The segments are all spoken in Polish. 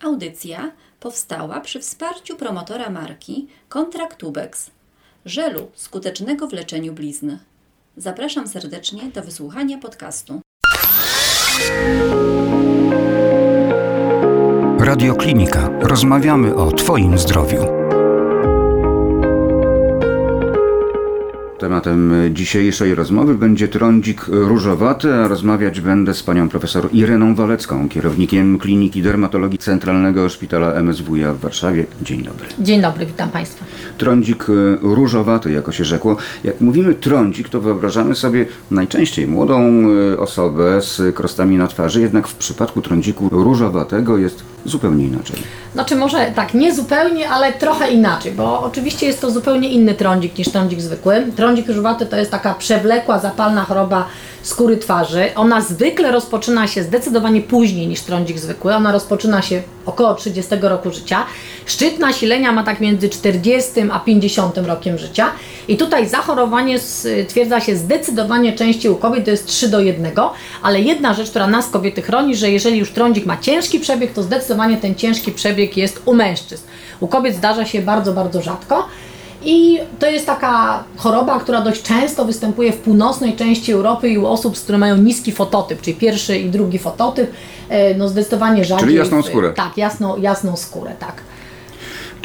Audycja powstała przy wsparciu promotora marki Kontraktubex, żelu skutecznego w leczeniu blizn. Zapraszam serdecznie do wysłuchania podcastu. Radioklinika. Rozmawiamy o Twoim zdrowiu. Tematem dzisiejszej rozmowy będzie trądzik różowaty, a rozmawiać będę z panią profesor Ireną Walecką, kierownikiem Kliniki Dermatologii Centralnego Szpitala MSWiA w Warszawie. Dzień dobry. Dzień dobry, witam państwa. Trądzik różowaty, jako się rzekło. Jak mówimy trądzik, to wyobrażamy sobie najczęściej młodą e, osobę z krostami na twarzy, jednak w przypadku trądziku różowatego jest zupełnie inaczej. Znaczy może tak, nie zupełnie, ale trochę inaczej, bo oczywiście jest to zupełnie inny trądzik niż trądzik zwykły. Trądzik różowaty to jest taka przewlekła, zapalna choroba skóry twarzy. Ona zwykle rozpoczyna się zdecydowanie później niż trądzik zwykły. Ona rozpoczyna się około 30 roku życia. Szczyt nasilenia ma tak między 40 a 50 rokiem życia. I tutaj zachorowanie stwierdza się zdecydowanie częściej u kobiet, to jest 3 do 1, ale jedna rzecz, która nas kobiety chroni, że jeżeli już trądzik ma ciężki przebieg, to zdecydowanie ten ciężki przebieg jest u mężczyzn. U kobiet zdarza się bardzo, bardzo rzadko. I to jest taka choroba, która dość często występuje w północnej części Europy i u osób, z które mają niski fototyp, czyli pierwszy i drugi fototyp, e, no zdecydowanie rzadziej. Czyli jasną skórę. Tak, jasną, jasną skórę, tak.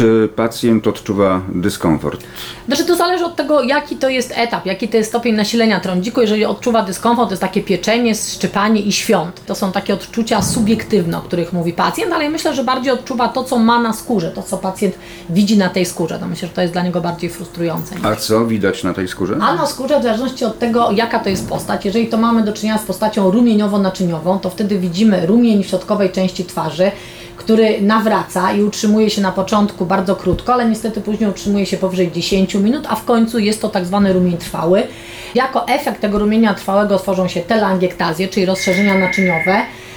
Czy pacjent odczuwa dyskomfort? Znaczy to zależy od tego, jaki to jest etap, jaki to jest stopień nasilenia trądziku. Jeżeli odczuwa dyskomfort, to jest takie pieczenie, szczypanie i świąt. To są takie odczucia subiektywne, o których mówi pacjent, ale ja myślę, że bardziej odczuwa to, co ma na skórze, to, co pacjent widzi na tej skórze. To myślę, że to jest dla niego bardziej frustrujące. A co widać na tej skórze? A na skórze, w zależności od tego, jaka to jest postać. Jeżeli to mamy do czynienia z postacią rumieniowo-naczyniową, to wtedy widzimy rumień w środkowej części twarzy, który nawraca i utrzymuje się na początku bardzo krótko, ale niestety później utrzymuje się powyżej 10 minut, a w końcu jest to tak zwany rumień trwały. Jako efekt tego rumienia trwałego tworzą się telangiektazje, czyli rozszerzenia naczyniowe.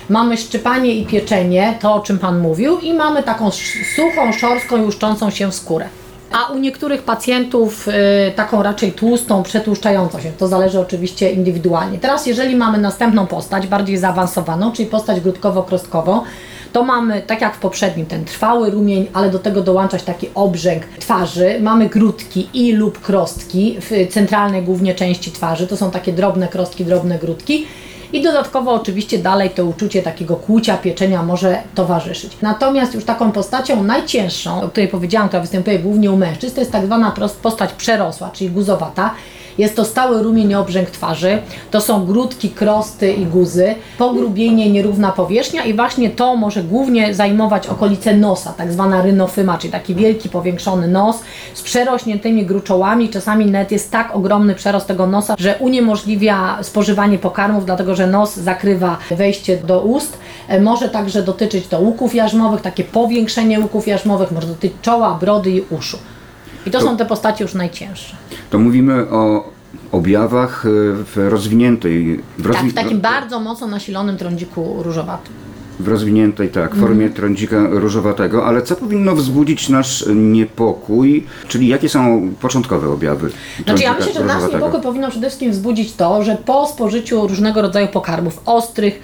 Mamy szczypanie i pieczenie, to o czym Pan mówił, i mamy taką suchą, szorstką i łuszczącą się skórę. A u niektórych pacjentów y, taką raczej tłustą, przetłuszczającą się. To zależy oczywiście indywidualnie. Teraz jeżeli mamy następną postać, bardziej zaawansowaną, czyli postać grudkowo-krostkową, to mamy, tak jak w poprzednim, ten trwały rumień, ale do tego dołączać taki obrzęk twarzy. Mamy grudki i lub krostki w centralnej głównie części twarzy. To są takie drobne krostki, drobne grudki. I dodatkowo oczywiście dalej to uczucie takiego kłucia, pieczenia może towarzyszyć. Natomiast już taką postacią najcięższą, o której powiedziałam, która występuje głównie u mężczyzn, to jest tak zwana postać przerosła, czyli guzowata. Jest to stały rumień obrzęk twarzy, to są grudki, krosty i guzy, pogrubienie, nierówna powierzchnia i właśnie to może głównie zajmować okolice nosa, tak zwana rynofyma, czyli taki wielki, powiększony nos z przerośniętymi gruczołami. Czasami nawet jest tak ogromny przerost tego nosa, że uniemożliwia spożywanie pokarmów, dlatego że nos zakrywa wejście do ust. E, może także dotyczyć to łuków jarzmowych, takie powiększenie łuków jarzmowych, może dotyczyć czoła, brody i uszu. I to, to są te postacie już najcięższe. To mówimy o objawach e, w rozwiniętej... W rozwi... Tak, w takim bardzo mocno nasilonym trądziku różowatym. W rozwiniętej, tak, formie mm. trądzika różowatego, ale co powinno wzbudzić nasz niepokój, czyli jakie są początkowe objawy? Znaczy ja myślę, że nasz niepokój powinno przede wszystkim wzbudzić to, że po spożyciu różnego rodzaju pokarmów ostrych,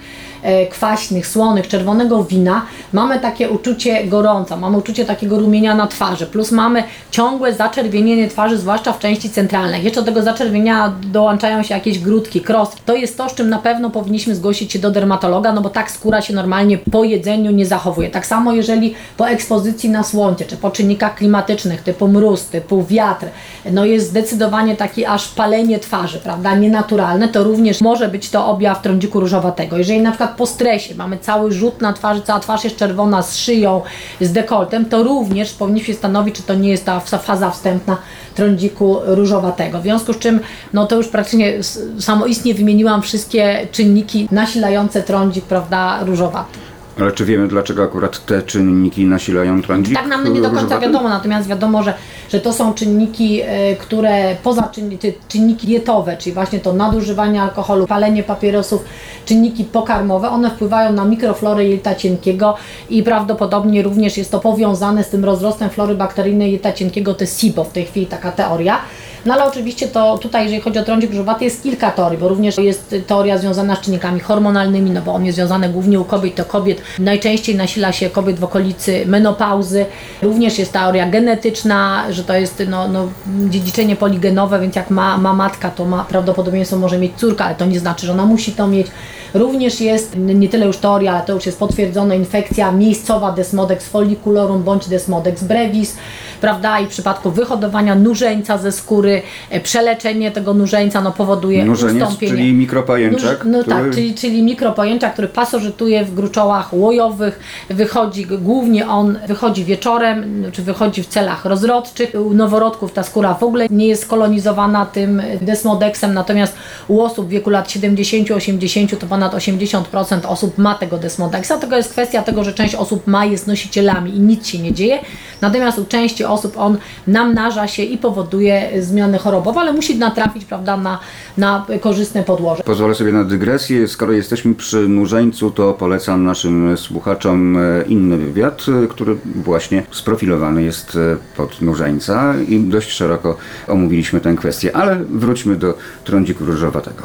kwaśnych, słonych, czerwonego wina, mamy takie uczucie gorąca, mamy uczucie takiego rumienia na twarzy, plus mamy ciągłe zaczerwienienie twarzy, zwłaszcza w części centralnej. Jeszcze do tego zaczerwienia dołączają się jakieś grudki, kros. To jest to, z czym na pewno powinniśmy zgłosić się do dermatologa, no bo tak skóra się normalnie po jedzeniu nie zachowuje. Tak samo jeżeli po ekspozycji na słońce, czy po czynnikach klimatycznych typu mróz, typu wiatr, no jest zdecydowanie taki aż palenie twarzy, prawda, nienaturalne, to również może być to objaw trądziku różowatego. Jeżeli na przykład przykład po stresie mamy cały rzut na twarzy, cała twarz jest czerwona z szyją, z dekoltem, to również powinniśmy stanowić, czy to nie jest ta faza wstępna trądziku różowatego. W związku z czym, no to już praktycznie samoistnie wymieniłam wszystkie czynniki nasilające trądzik, prawda, różowaty. Ale czy wiemy, dlaczego akurat te czynniki nasilają trądzik? Tak nam nie do końca wiadomo, natomiast wiadomo, że, że to są czynniki, e, które poza czynniki, czynniki dietowe, czyli właśnie to nadużywanie alkoholu, palenie papierosów, czynniki pokarmowe, one wpływają na mikroflorę jelita cienkiego i prawdopodobnie również jest to powiązane z tym rozrostem flory bakteryjnej jelita cienkiego, to jest SIBO w tej chwili taka teoria. No ale oczywiście to tutaj, jeżeli chodzi o trądzik różowaty, jest kilka teorii, bo również jest teoria związana z czynnikami hormonalnymi, no bo on jest związany głównie u kobiet, to kobiet najczęściej nasila się kobiet w okolicy menopauzy. Również jest teoria genetyczna, że to jest no, no, dziedziczenie poligenowe, więc jak ma, ma matka, to ma prawdopodobieństwo może mieć córka, ale to nie znaczy, że ona musi to mieć. Również jest nie tyle już teoria, ale to już jest potwierdzone infekcja miejscowa Desmodex folliculorum bądź Desmodex brevis, prawda? I w przypadku wyhodowania nużeńca ze skóry, e, przeleczenie tego nużeńca no, powoduje Nużeniec, ustąpienie. czyli mikropajęczak, no który- tak, czyli, czyli mikropojęczak, który pasożytuje w gruczołach łojowych, wychodzi głównie on, wychodzi wieczorem, czy wychodzi w celach rozrodczych. U noworodków ta skóra w ogóle nie jest kolonizowana tym desmodexem, natomiast u osób w wieku lat 70-80 to ponad 80% osób ma tego desmodexa. Tego jest kwestia tego, że część osób ma, jest nosicielami i nic się nie dzieje, natomiast u części osób on namnaża się i powoduje zmiany chorobowe, ale musi natrafić prawda, na, na korzystne podłoże. Pozwolę sobie na dygresję. Skoro jesteśmy przy nurzeńcu, to polecam naszym słuchaczom e, inny wywiad, e, który właśnie sprofilowany jest e, pod nurzeńca i dość szeroko omówiliśmy tę kwestię. Ale wróćmy do trądziku różowatego.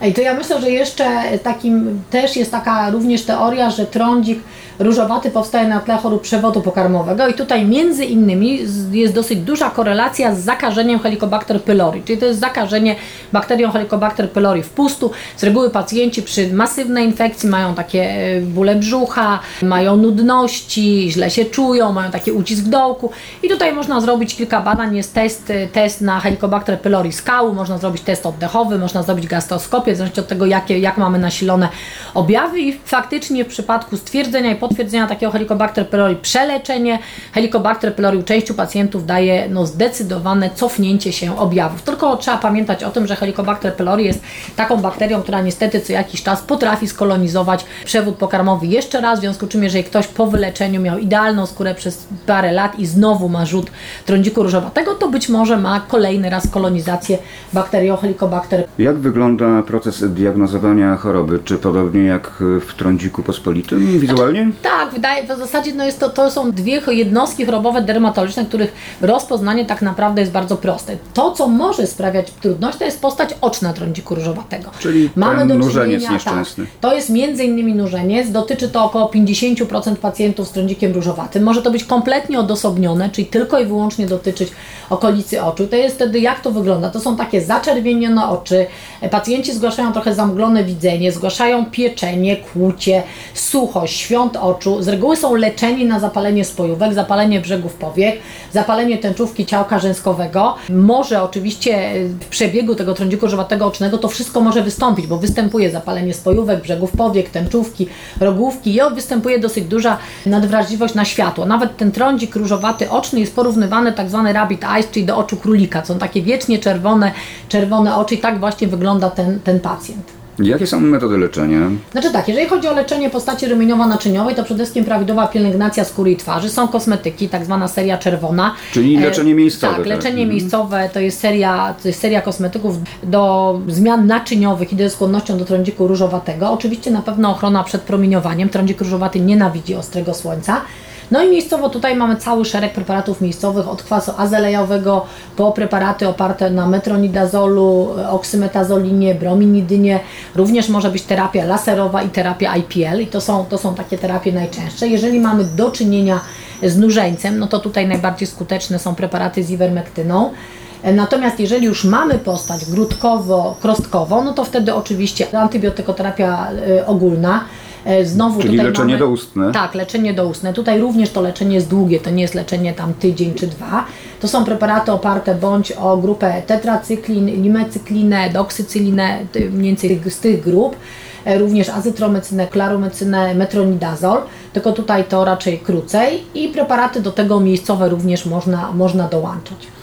Ej, to ja myślę, że jeszcze takim też jest taka również teoria, że trądzik różowaty powstaje na tle chorób przewodu pokarmowego i tutaj między innymi jest dosyć duża korelacja z zakażeniem Helicobacter pylori, czyli to jest zakażenie bakterią Helicobacter pylori w pustu. Z reguły pacjenci przy masywnej infekcji mają takie e, bóle brzucha, mają nudności, źle się czują, mają taki ucisk w dołku. I tutaj można zrobić kilka badań, jest test, e, test na Helicobacter pylori skału, można zrobić test oddechowy, można zrobić gastroskopię, w zależności od tego jakie, jak mamy nasilone objawy. I faktycznie w przypadku stwierdzenia i potwierdzenia takiego Helicobacter pylori przeleczenie Helicobacter pylori u części pacjentów daje no, zdecydowane cofnięcie się objawów. Tylko trzeba pamiętać o tym, że Helicobacter pylori jest taką bakterią, która niestety co jakiś czas potrafi skolonizować przewód pokarmowy jeszcze raz, w związku z czym jeżeli ktoś po wyleczeniu miał idealną skórę przez parę lat i znowu ma rzut trądziku różowatego, to być może ma kolejny raz kolonizację bakterią Helicobacter Jak wygląda proces diagnozowania choroby? Czy podobnie jak w trądziku pospolitym wizualnie? так Tak, wydaje, w zasadzie no jest to, to są dwie jednostki chorobowe dermatologiczne, których rozpoznanie tak naprawdę jest bardzo proste. To, co może sprawiać trudność, to jest postać oczna trądziku różowatego. Czyli ten nurzeniec nieszczęsny. Tak, to jest między innymi nurzeniec, dotyczy to około 50% pacjentów z trądzikiem różowatym. Może to być kompletnie odosobnione, czyli tylko i wyłącznie dotyczyć okolicy oczu. To jest wtedy, jak to wygląda? To są takie zaczerwienione oczy, pacjenci zgłaszają trochę zamglone widzenie, zgłaszają pieczenie, kłucie, suchość, świąt oczu. Z reguły są leczeni na zapalenie spojówek, zapalenie brzegów powiek, zapalenie tęczówki ciałka rzęskowego. Może oczywiście w przebiegu tego trądziku różowatego ocznego to wszystko może wystąpić, bo występuje zapalenie spojówek, brzegów powiek, tęczówki, rogówki i występuje dosyć duża nadwrażliwość na światło. Nawet ten trądzik różowaty oczny jest porównywany tak zwany rabbit eyes, czyli do oczu królika. Są takie wiecznie czerwone, czerwone oczy i tak właśnie wygląda ten, ten pacjent. Jakie są metody leczenia? Znaczy tak, jeżeli chodzi o leczenie postaci rumieniowo-naczyniowej, to przede wszystkim prawidłowa pielęgnacja skóry i twarzy. Są kosmetyki, tak zwana seria czerwona. Czyli E, leczenie miejscowe, Tak, leczenie Mhm. miejscowe to jest, seria, to jest seria kosmetyków do zmian naczyniowych i do skłonnością do trądziku różowatego. Oczywiście na pewno ochrona przed promieniowaniem. Trądzik różowaty nienawidzi ostrego słońca. No i miejscowo tutaj mamy cały szereg preparatów miejscowych, od kwasu azelejowego po preparaty oparte na metronidazolu, oksymetazolinie, brominidynie. Również może być terapia laserowa i terapia IPL i to są, to są takie terapie najczęstsze. Jeżeli mamy do czynienia z nużeńcem, no to tutaj najbardziej skuteczne są preparaty z iwermektyną. Natomiast jeżeli już mamy postać grudkowo-krostkową, no to wtedy oczywiście antybiotykoterapia y, ogólna. E, Znowu Czyli leczenie mamy, doustne. Tak, leczenie doustne. Tutaj również to leczenie jest długie, to nie jest leczenie tam tydzień czy dwa. To są preparaty oparte bądź o grupę tetracyklin, limecyklinę, doksycylinę, mniej więcej z tych grup. E, Również azytromycynę, klaromycynę, metronidazol, tylko tutaj to raczej krócej i preparaty do tego miejscowe również można, można dołączać.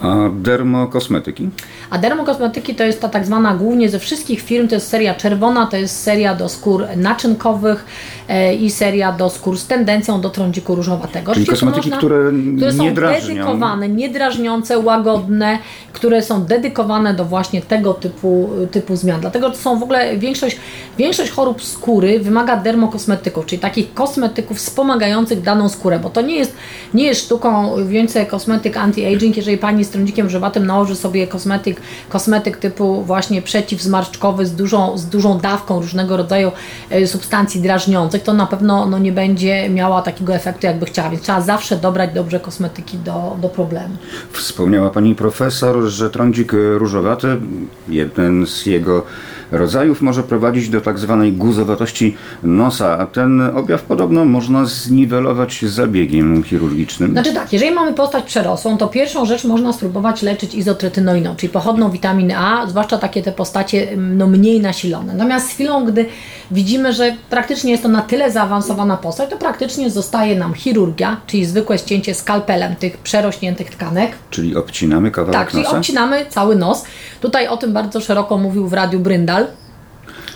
A dermokosmetyki? A dermokosmetyki to jest ta tak zwana głównie ze wszystkich firm, to jest seria czerwona, to jest seria do skór naczynkowych e, i seria do skór z tendencją do trądziku różowatego. Czyli to kosmetyki, które które są nie drażnią. dedykowane, niedrażniące, łagodne, które są dedykowane do właśnie tego typu, typu zmian. Dlatego to są w ogóle większość, większość chorób skóry wymaga dermokosmetyków, czyli takich kosmetyków wspomagających daną skórę, bo to nie jest, nie jest sztuką więcej kosmetyk anti-aging, jeżeli Pani jest trądzikiem różowatym nałoży sobie kosmetyk, kosmetyk typu właśnie przeciwzmarszczkowy z dużą, z dużą dawką różnego rodzaju e, substancji drażniących, to na pewno no, nie będzie miała takiego efektu, jakby chciała. Więc trzeba zawsze dobrać dobrze kosmetyki do, do problemu. Wspomniała pani profesor, że trądzik różowaty, jeden z jego rodzajów, może prowadzić do tak zwanej guzowatości nosa, a ten objaw podobno można zniwelować zabiegiem chirurgicznym. Znaczy tak, jeżeli mamy postać przerosłą, to pierwszą rzecz można spróbować leczyć izotretynoiną, czyli pochodną witaminy A, zwłaszcza takie te postacie mm, no, mniej nasilone. Natomiast z chwilą, gdy widzimy, że praktycznie jest to na tyle zaawansowana postać, to praktycznie zostaje nam chirurgia, czyli zwykłe ścięcie skalpelem tych przerośniętych tkanek. Czyli obcinamy kawałek Tak, czyli nosa? obcinamy cały nos. Tutaj o tym bardzo szeroko mówił w radiu Bryndal.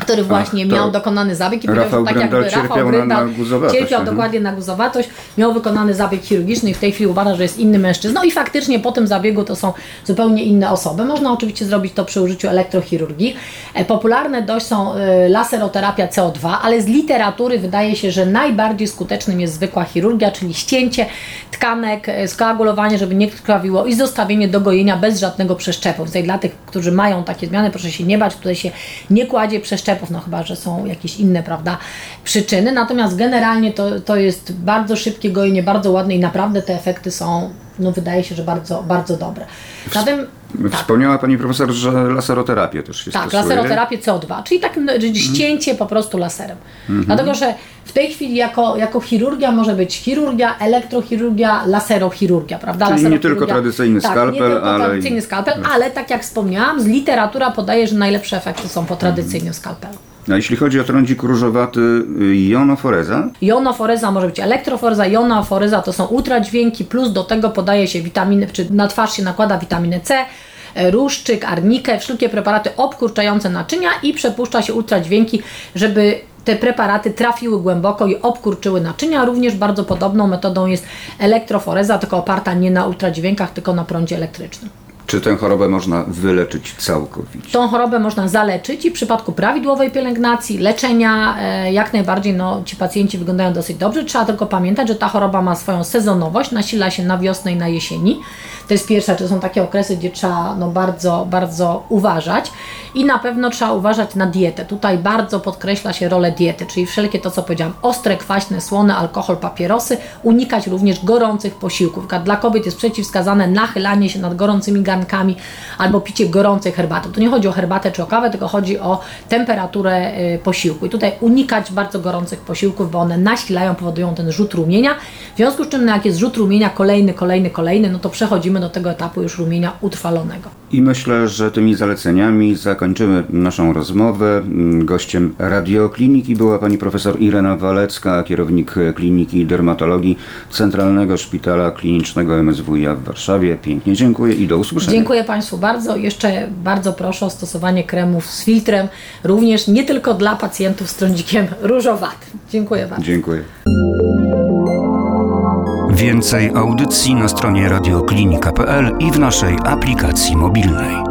Który właśnie to miał dokonany zabieg i Rafał tak Bryndal jakby Rafał cierpiał na- na cierpiał dokładnie na guzowatość, miał wykonany zabieg chirurgiczny i w tej chwili uważa, że jest inny mężczyzną i faktycznie po tym zabiegu to są zupełnie inne osoby. Można oczywiście zrobić to przy użyciu elektrochirurgii. E, Popularne dość są e, laseroterapia CO2, ale z literatury wydaje się, że najbardziej skutecznym jest zwykła chirurgia, czyli ścięcie tkanek, e, skoagulowanie, żeby nie krwawiło i zostawienie do gojenia bez żadnego przeszczepu. Tutaj dla tych, którzy mają takie zmiany, proszę się nie bać, tutaj się nie kładzie przeszczepów, no chyba, że są jakieś inne, prawda, przyczyny. Natomiast generalnie to, to jest bardzo szybkie gojenie, bardzo ładne i naprawdę te efekty są, no wydaje się, że bardzo, bardzo dobre. Zatem Wspomniała pani profesor, że laseroterapię też się tak, stosuje. laseroterapię CO2, czyli tak n- ścięcie po prostu laserem. Mhm. Dlatego, że w tej chwili jako, jako chirurgia może być chirurgia, elektrochirurgia, laserochirurgia, prawda? Czyli nie Laserochirurgia- tylko tradycyjny tak, skalpel, nie tylko ale tradycyjny skalpel, ale tak jak wspomniałam, z literatura podaje, że najlepsze efekty są po tradycyjnym skalpelu. A jeśli chodzi o trądzik różowaty y, jonoforeza, Jonoforeza może być elektroforeza, jonoforeza to są ultradźwięki, plus do tego podaje się witaminy, czy na twarz się nakłada witaminę C, e, różdżyk, arnikę, wszelkie preparaty obkurczające naczynia i przepuszcza się ultradźwięki, żeby te preparaty trafiły głęboko i obkurczyły naczynia. Również bardzo podobną metodą jest elektroforeza, tylko oparta nie na ultradźwiękach, tylko na prądzie elektrycznym. Czy tę chorobę można wyleczyć całkowicie? Tą chorobę można zaleczyć i w przypadku prawidłowej pielęgnacji, leczenia, e, jak najbardziej no, ci pacjenci wyglądają dosyć dobrze. Trzeba tylko pamiętać, że ta choroba ma swoją sezonowość, nasila się na wiosnę i na jesieni. To jest pierwsza, to są takie okresy, gdzie trzeba no, bardzo, bardzo uważać i na pewno trzeba uważać na dietę. Tutaj bardzo podkreśla się rolę diety, czyli wszelkie to, co powiedziałam, ostre, kwaśne, słone, alkohol, papierosy, unikać również gorących posiłków. Dla kobiet jest przeciwwskazane nachylanie się nad gorącymi garnkami albo picie gorącej herbaty. Tu nie chodzi o herbatę czy o kawę, tylko chodzi o temperaturę y, posiłku. I tutaj unikać bardzo gorących posiłków, bo one nasilają, powodują ten rzut rumienia. W związku z czym, no jak jest rzut rumienia kolejny, kolejny, kolejny, no to przechodzimy do tego etapu już rumienia utrwalonego. I myślę, że tymi zaleceniami zakończymy naszą rozmowę. Mm, Gościem radiokliniki była pani profesor Irena Walecka, kierownik Kliniki Dermatologii Centralnego Szpitala Klinicznego MSWiA w Warszawie. Pięknie dziękuję i do usłyszenia. Dziękuję Państwu bardzo. Jeszcze bardzo proszę o stosowanie kremów z filtrem, również nie tylko dla pacjentów z trądzikiem różowatym. Dziękuję bardzo. Dziękuję. Więcej audycji na stronie radioklinika.pl i w naszej aplikacji mobilnej.